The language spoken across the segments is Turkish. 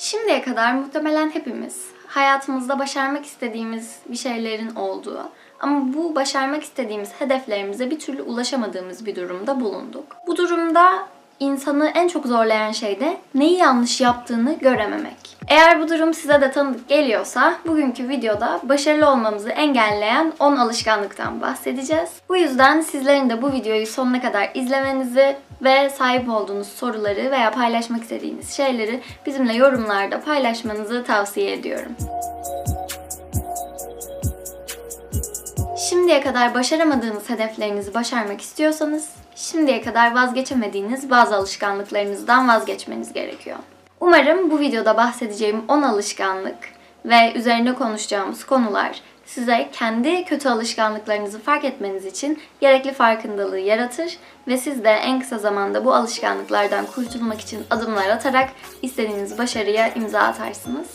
Şimdiye kadar muhtemelen hepimiz hayatımızda başarmak istediğimiz bir şeylerin olduğu ama bu başarmak istediğimiz hedeflerimize bir türlü ulaşamadığımız bir durumda bulunduk. Bu durumda insanı en çok zorlayan şey de neyi yanlış yaptığını görememek. Eğer bu durum size de tanıdık geliyorsa bugünkü videoda başarılı olmamızı engelleyen 10 alışkanlıktan bahsedeceğiz. Bu yüzden sizlerin de bu videoyu sonuna kadar izlemenizi ve sahip olduğunuz soruları veya paylaşmak istediğiniz şeyleri bizimle yorumlarda paylaşmanızı tavsiye ediyorum. Şimdiye kadar başaramadığınız hedeflerinizi başarmak istiyorsanız, şimdiye kadar vazgeçemediğiniz bazı alışkanlıklarınızdan vazgeçmeniz gerekiyor. Umarım bu videoda bahsedeceğim 10 alışkanlık ve üzerinde konuşacağımız konular size kendi kötü alışkanlıklarınızı fark etmeniz için gerekli farkındalığı yaratır ve siz de en kısa zamanda bu alışkanlıklardan kurtulmak için adımlar atarak istediğiniz başarıya imza atarsınız.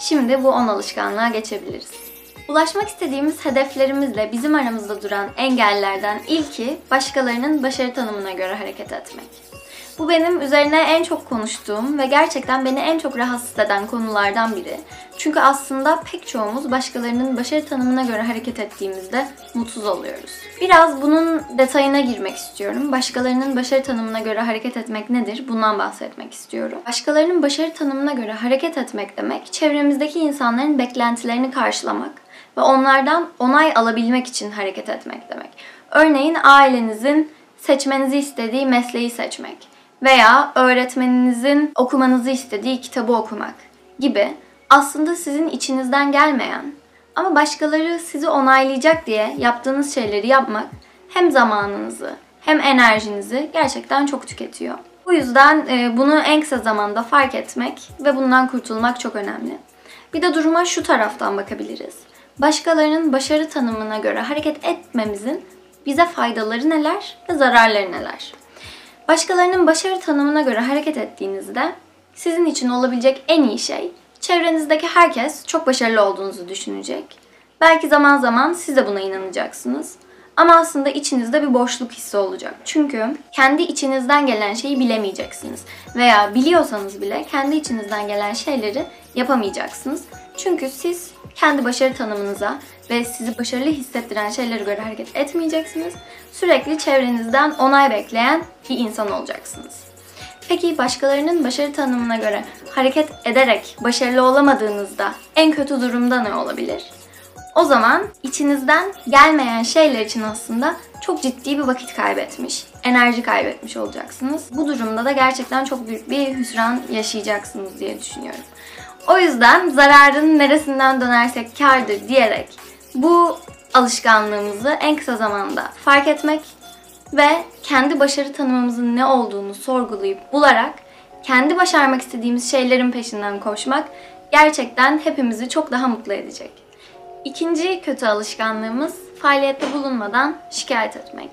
Şimdi bu 10 alışkanlığa geçebiliriz. Ulaşmak istediğimiz hedeflerimizle bizim aramızda duran engellerden ilki başkalarının başarı tanımına göre hareket etmek. Bu benim üzerine en çok konuştuğum ve gerçekten beni en çok rahatsız eden konulardan biri. Çünkü aslında pek çoğumuz başkalarının başarı tanımına göre hareket ettiğimizde mutsuz oluyoruz. Biraz bunun detayına girmek istiyorum. Başkalarının başarı tanımına göre hareket etmek nedir? Bundan bahsetmek istiyorum. Başkalarının başarı tanımına göre hareket etmek demek, çevremizdeki insanların beklentilerini karşılamak ve onlardan onay alabilmek için hareket etmek demek. Örneğin ailenizin seçmenizi istediği mesleği seçmek veya öğretmeninizin okumanızı istediği kitabı okumak gibi aslında sizin içinizden gelmeyen ama başkaları sizi onaylayacak diye yaptığınız şeyleri yapmak hem zamanınızı hem enerjinizi gerçekten çok tüketiyor. Bu yüzden e, bunu en kısa zamanda fark etmek ve bundan kurtulmak çok önemli. Bir de duruma şu taraftan bakabiliriz. Başkalarının başarı tanımına göre hareket etmemizin bize faydaları neler ve zararları neler? Başkalarının başarı tanımına göre hareket ettiğinizde sizin için olabilecek en iyi şey çevrenizdeki herkes çok başarılı olduğunuzu düşünecek. Belki zaman zaman siz de buna inanacaksınız. Ama aslında içinizde bir boşluk hissi olacak. Çünkü kendi içinizden gelen şeyi bilemeyeceksiniz. Veya biliyorsanız bile kendi içinizden gelen şeyleri yapamayacaksınız. Çünkü siz kendi başarı tanımınıza ve sizi başarılı hissettiren şeylere göre hareket etmeyeceksiniz. Sürekli çevrenizden onay bekleyen bir insan olacaksınız. Peki başkalarının başarı tanımına göre hareket ederek başarılı olamadığınızda en kötü durumda ne olabilir? O zaman içinizden gelmeyen şeyler için aslında çok ciddi bir vakit kaybetmiş, enerji kaybetmiş olacaksınız. Bu durumda da gerçekten çok büyük bir hüsran yaşayacaksınız diye düşünüyorum. O yüzden zararın neresinden dönersek kardır diyerek bu alışkanlığımızı en kısa zamanda fark etmek ve kendi başarı tanımımızın ne olduğunu sorgulayıp bularak kendi başarmak istediğimiz şeylerin peşinden koşmak gerçekten hepimizi çok daha mutlu edecek. İkinci kötü alışkanlığımız faaliyette bulunmadan şikayet etmek.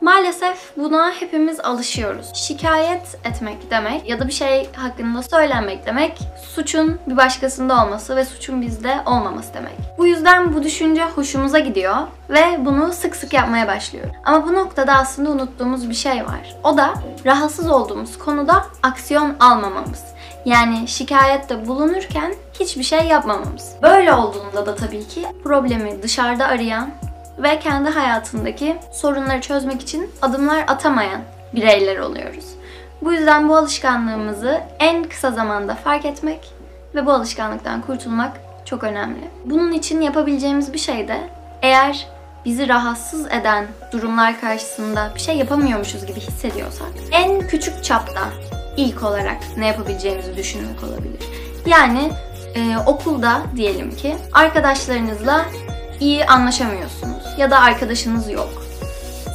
Maalesef buna hepimiz alışıyoruz. Şikayet etmek demek ya da bir şey hakkında söylenmek demek suçun bir başkasında olması ve suçun bizde olmaması demek. Bu yüzden bu düşünce hoşumuza gidiyor ve bunu sık sık yapmaya başlıyoruz. Ama bu noktada aslında unuttuğumuz bir şey var. O da rahatsız olduğumuz konuda aksiyon almamamız. Yani şikayette bulunurken hiçbir şey yapmamamız. Böyle olduğunda da tabii ki problemi dışarıda arayan ve kendi hayatındaki sorunları çözmek için adımlar atamayan bireyler oluyoruz. Bu yüzden bu alışkanlığımızı en kısa zamanda fark etmek ve bu alışkanlıktan kurtulmak çok önemli. Bunun için yapabileceğimiz bir şey de eğer bizi rahatsız eden durumlar karşısında bir şey yapamıyormuşuz gibi hissediyorsak en küçük çapta ilk olarak ne yapabileceğimizi düşünmek olabilir. Yani e, okulda diyelim ki arkadaşlarınızla iyi anlaşamıyorsunuz ya da arkadaşınız yok.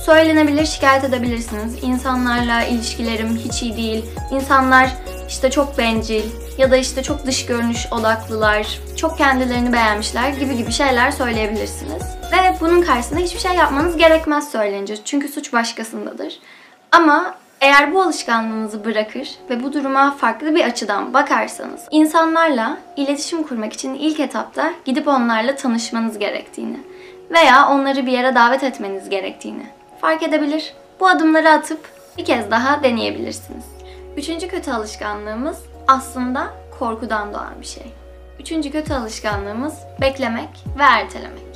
Söylenebilir, şikayet edebilirsiniz. İnsanlarla ilişkilerim hiç iyi değil. İnsanlar işte çok bencil ya da işte çok dış görünüş odaklılar, çok kendilerini beğenmişler gibi gibi şeyler söyleyebilirsiniz. Ve bunun karşısında hiçbir şey yapmanız gerekmez söylenince. Çünkü suç başkasındadır. Ama eğer bu alışkanlığınızı bırakır ve bu duruma farklı bir açıdan bakarsanız, insanlarla iletişim kurmak için ilk etapta gidip onlarla tanışmanız gerektiğini veya onları bir yere davet etmeniz gerektiğini fark edebilir. Bu adımları atıp bir kez daha deneyebilirsiniz. Üçüncü kötü alışkanlığımız aslında korkudan doğan bir şey. Üçüncü kötü alışkanlığımız beklemek ve ertelemek.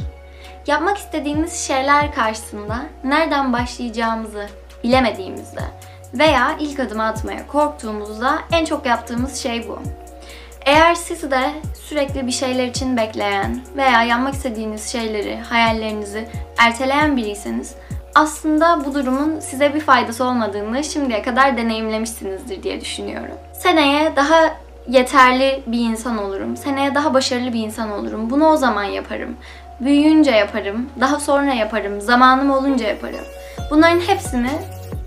Yapmak istediğimiz şeyler karşısında nereden başlayacağımızı bilemediğimizde veya ilk adımı atmaya korktuğumuzda en çok yaptığımız şey bu. Eğer siz de sürekli bir şeyler için bekleyen veya yapmak istediğiniz şeyleri, hayallerinizi erteleyen biriyseniz aslında bu durumun size bir faydası olmadığını şimdiye kadar deneyimlemişsinizdir diye düşünüyorum. Seneye daha yeterli bir insan olurum. Seneye daha başarılı bir insan olurum. Bunu o zaman yaparım. Büyüyünce yaparım. Daha sonra yaparım. Zamanım olunca yaparım. Bunların hepsini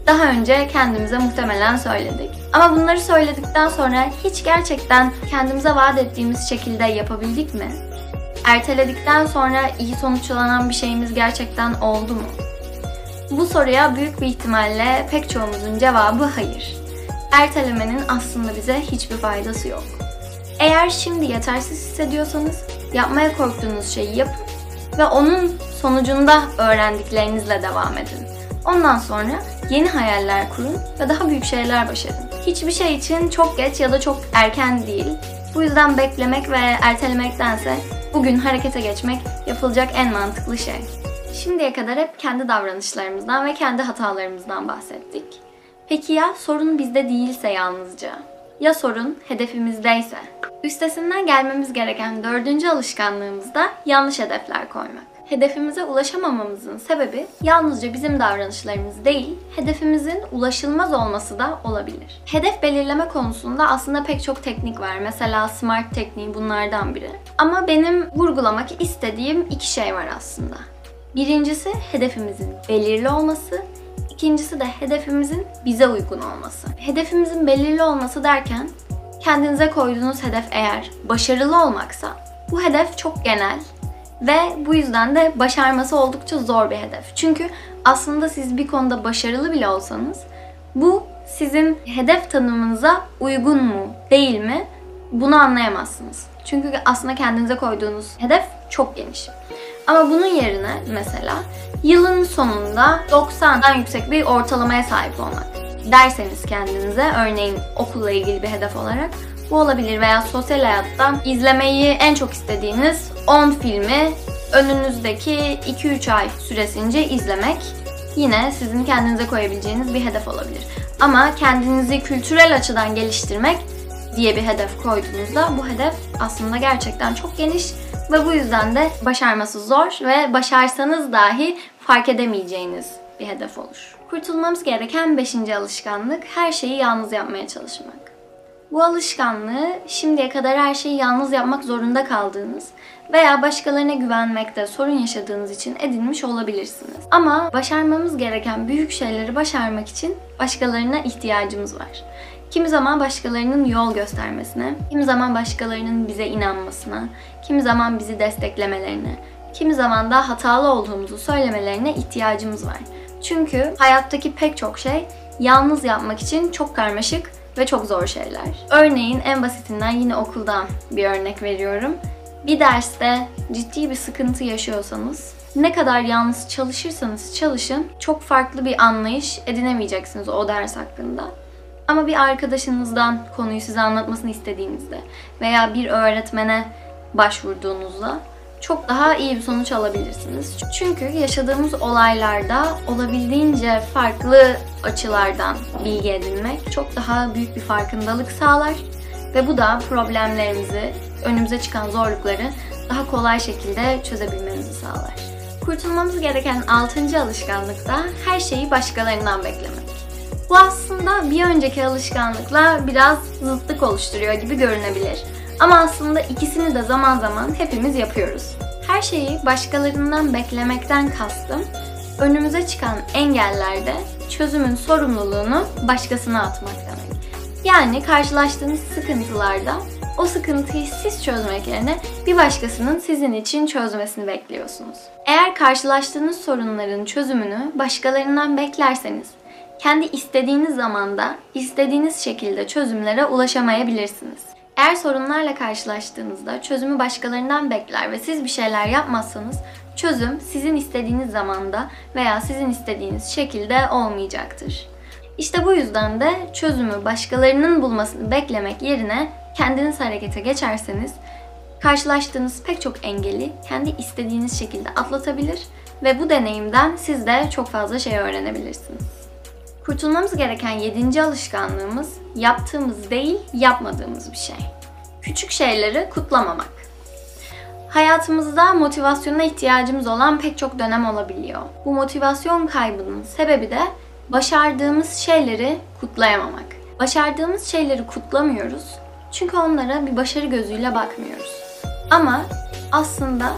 daha önce kendimize muhtemelen söyledik. Ama bunları söyledikten sonra hiç gerçekten kendimize vaat ettiğimiz şekilde yapabildik mi? Erteledikten sonra iyi sonuçlanan bir şeyimiz gerçekten oldu mu? Bu soruya büyük bir ihtimalle pek çoğumuzun cevabı hayır. Ertelemenin aslında bize hiçbir faydası yok. Eğer şimdi yetersiz hissediyorsanız yapmaya korktuğunuz şeyi yapın ve onun sonucunda öğrendiklerinizle devam edin. Ondan sonra yeni hayaller kurun ve daha büyük şeyler başarın. Hiçbir şey için çok geç ya da çok erken değil. Bu yüzden beklemek ve ertelemektense bugün harekete geçmek yapılacak en mantıklı şey. Şimdiye kadar hep kendi davranışlarımızdan ve kendi hatalarımızdan bahsettik. Peki ya sorun bizde değilse yalnızca? Ya sorun hedefimizdeyse? Üstesinden gelmemiz gereken dördüncü alışkanlığımız da yanlış hedefler koymak. Hedefimize ulaşamamamızın sebebi yalnızca bizim davranışlarımız değil, hedefimizin ulaşılmaz olması da olabilir. Hedef belirleme konusunda aslında pek çok teknik var. Mesela SMART tekniği bunlardan biri. Ama benim vurgulamak istediğim iki şey var aslında. Birincisi hedefimizin belirli olması, ikincisi de hedefimizin bize uygun olması. Hedefimizin belirli olması derken kendinize koyduğunuz hedef eğer başarılı olmaksa bu hedef çok genel ve bu yüzden de başarması oldukça zor bir hedef. Çünkü aslında siz bir konuda başarılı bile olsanız bu sizin hedef tanımınıza uygun mu, değil mi? Bunu anlayamazsınız. Çünkü aslında kendinize koyduğunuz hedef çok geniş. Ama bunun yerine mesela yılın sonunda 90'dan yüksek bir ortalamaya sahip olmak derseniz kendinize örneğin okulla ilgili bir hedef olarak bu olabilir veya sosyal hayatta izlemeyi en çok istediğiniz 10 filmi önünüzdeki 2-3 ay süresince izlemek yine sizin kendinize koyabileceğiniz bir hedef olabilir. Ama kendinizi kültürel açıdan geliştirmek diye bir hedef koyduğunuzda bu hedef aslında gerçekten çok geniş ve bu yüzden de başarması zor ve başarsanız dahi fark edemeyeceğiniz bir hedef olur. Kurtulmamız gereken 5. alışkanlık her şeyi yalnız yapmaya çalışmak. Bu alışkanlığı şimdiye kadar her şeyi yalnız yapmak zorunda kaldığınız veya başkalarına güvenmekte sorun yaşadığınız için edinmiş olabilirsiniz. Ama başarmamız gereken büyük şeyleri başarmak için başkalarına ihtiyacımız var. Kimi zaman başkalarının yol göstermesine, kimi zaman başkalarının bize inanmasına, kimi zaman bizi desteklemelerine, kimi zaman da hatalı olduğumuzu söylemelerine ihtiyacımız var. Çünkü hayattaki pek çok şey yalnız yapmak için çok karmaşık ve çok zor şeyler. Örneğin en basitinden yine okuldan bir örnek veriyorum. Bir derste ciddi bir sıkıntı yaşıyorsanız ne kadar yalnız çalışırsanız çalışın çok farklı bir anlayış edinemeyeceksiniz o ders hakkında. Ama bir arkadaşınızdan konuyu size anlatmasını istediğinizde veya bir öğretmene başvurduğunuzda çok daha iyi bir sonuç alabilirsiniz. Çünkü yaşadığımız olaylarda olabildiğince farklı açılardan bilgi edinmek çok daha büyük bir farkındalık sağlar ve bu da problemlerimizi, önümüze çıkan zorlukları daha kolay şekilde çözebilmemizi sağlar. Kurtulmamız gereken 6. alışkanlık da her şeyi başkalarından beklemek. Bu aslında bir önceki alışkanlıkla biraz zıtlık oluşturuyor gibi görünebilir. Ama aslında ikisini de zaman zaman hepimiz yapıyoruz. Her şeyi başkalarından beklemekten kastım, önümüze çıkan engellerde çözümün sorumluluğunu başkasına atmak demek. Yani karşılaştığınız sıkıntılarda o sıkıntıyı siz çözmek yerine bir başkasının sizin için çözmesini bekliyorsunuz. Eğer karşılaştığınız sorunların çözümünü başkalarından beklerseniz kendi istediğiniz zamanda, istediğiniz şekilde çözümlere ulaşamayabilirsiniz. Eğer sorunlarla karşılaştığınızda çözümü başkalarından bekler ve siz bir şeyler yapmazsanız çözüm sizin istediğiniz zamanda veya sizin istediğiniz şekilde olmayacaktır. İşte bu yüzden de çözümü başkalarının bulmasını beklemek yerine kendiniz harekete geçerseniz karşılaştığınız pek çok engeli kendi istediğiniz şekilde atlatabilir ve bu deneyimden siz de çok fazla şey öğrenebilirsiniz. Kurtulmamız gereken yedinci alışkanlığımız yaptığımız değil, yapmadığımız bir şey. Küçük şeyleri kutlamamak. Hayatımızda motivasyona ihtiyacımız olan pek çok dönem olabiliyor. Bu motivasyon kaybının sebebi de başardığımız şeyleri kutlayamamak. Başardığımız şeyleri kutlamıyoruz çünkü onlara bir başarı gözüyle bakmıyoruz. Ama aslında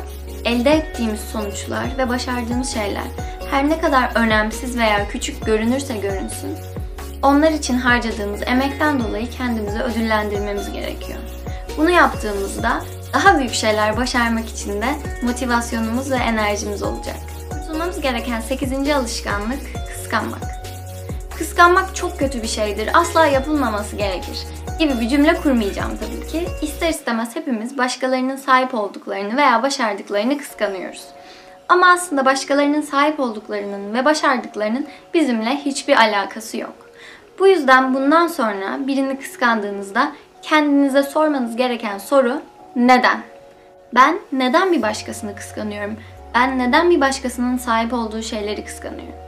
elde ettiğimiz sonuçlar ve başardığımız şeyler her ne kadar önemsiz veya küçük görünürse görünsün, onlar için harcadığımız emekten dolayı kendimizi ödüllendirmemiz gerekiyor. Bunu yaptığımızda daha büyük şeyler başarmak için de motivasyonumuz ve enerjimiz olacak. Kurtulmamız gereken 8. alışkanlık kıskanmak. Kıskanmak çok kötü bir şeydir. Asla yapılmaması gerekir gibi bir cümle kurmayacağım tabii ki. İster istemez hepimiz başkalarının sahip olduklarını veya başardıklarını kıskanıyoruz. Ama aslında başkalarının sahip olduklarının ve başardıklarının bizimle hiçbir alakası yok. Bu yüzden bundan sonra birini kıskandığınızda kendinize sormanız gereken soru neden? Ben neden bir başkasını kıskanıyorum? Ben neden bir başkasının sahip olduğu şeyleri kıskanıyorum?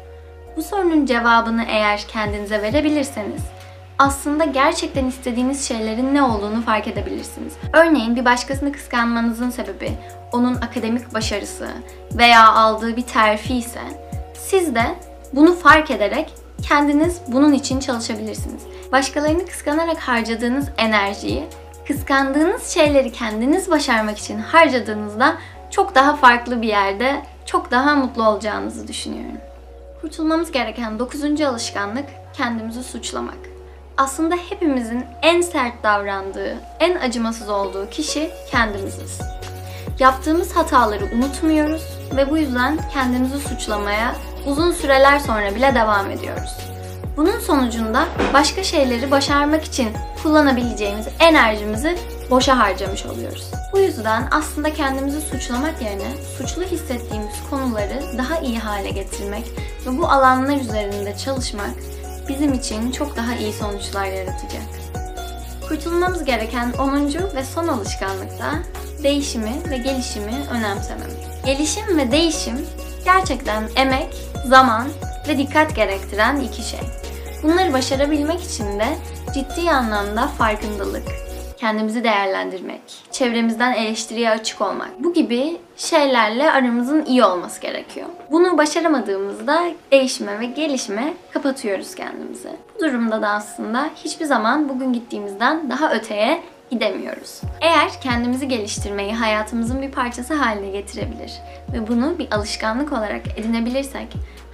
Bu sorunun cevabını eğer kendinize verebilirseniz aslında gerçekten istediğiniz şeylerin ne olduğunu fark edebilirsiniz. Örneğin bir başkasını kıskanmanızın sebebi onun akademik başarısı veya aldığı bir terfi ise siz de bunu fark ederek kendiniz bunun için çalışabilirsiniz. Başkalarını kıskanarak harcadığınız enerjiyi kıskandığınız şeyleri kendiniz başarmak için harcadığınızda çok daha farklı bir yerde çok daha mutlu olacağınızı düşünüyorum. Kurtulmamız gereken dokuzuncu alışkanlık kendimizi suçlamak. Aslında hepimizin en sert davrandığı, en acımasız olduğu kişi kendimiziz. Yaptığımız hataları unutmuyoruz ve bu yüzden kendimizi suçlamaya uzun süreler sonra bile devam ediyoruz. Bunun sonucunda başka şeyleri başarmak için kullanabileceğimiz enerjimizi boşa harcamış oluyoruz. Bu yüzden aslında kendimizi suçlamak yerine suçlu hissettiğimiz konuları daha iyi hale getirmek ve bu alanlar üzerinde çalışmak bizim için çok daha iyi sonuçlar yaratacak. Kurtulmamız gereken 10. ve son alışkanlık da değişimi ve gelişimi önemsememek. Gelişim ve değişim gerçekten emek, zaman ve dikkat gerektiren iki şey. Bunları başarabilmek için de ciddi anlamda farkındalık, kendimizi değerlendirmek, çevremizden eleştiriye açık olmak. Bu gibi şeylerle aramızın iyi olması gerekiyor. Bunu başaramadığımızda değişime ve gelişime kapatıyoruz kendimizi. Bu durumda da aslında hiçbir zaman bugün gittiğimizden daha öteye gidemiyoruz. Eğer kendimizi geliştirmeyi hayatımızın bir parçası haline getirebilir ve bunu bir alışkanlık olarak edinebilirsek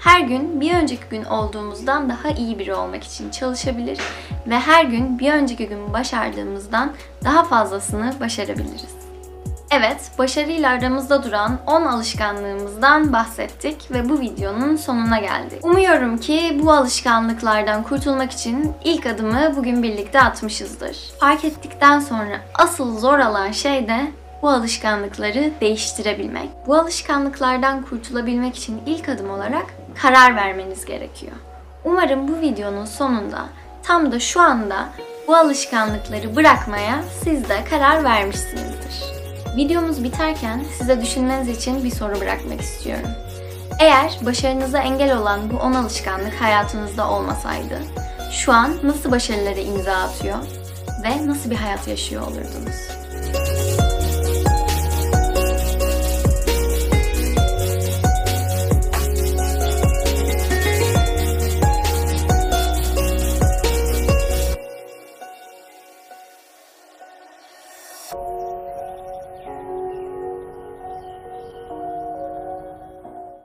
her gün bir önceki gün olduğumuzdan daha iyi biri olmak için çalışabilir ve her gün bir önceki gün başardığımızdan daha fazlasını başarabiliriz. Evet, başarıyla aramızda duran 10 alışkanlığımızdan bahsettik ve bu videonun sonuna geldik. Umuyorum ki bu alışkanlıklardan kurtulmak için ilk adımı bugün birlikte atmışızdır. Fark ettikten sonra asıl zor olan şey de bu alışkanlıkları değiştirebilmek. Bu alışkanlıklardan kurtulabilmek için ilk adım olarak karar vermeniz gerekiyor. Umarım bu videonun sonunda tam da şu anda bu alışkanlıkları bırakmaya siz de karar vermişsinizdir. Videomuz biterken size düşünmeniz için bir soru bırakmak istiyorum. Eğer başarınıza engel olan bu 10 alışkanlık hayatınızda olmasaydı, şu an nasıl başarılara imza atıyor ve nasıl bir hayat yaşıyor olurdunuz?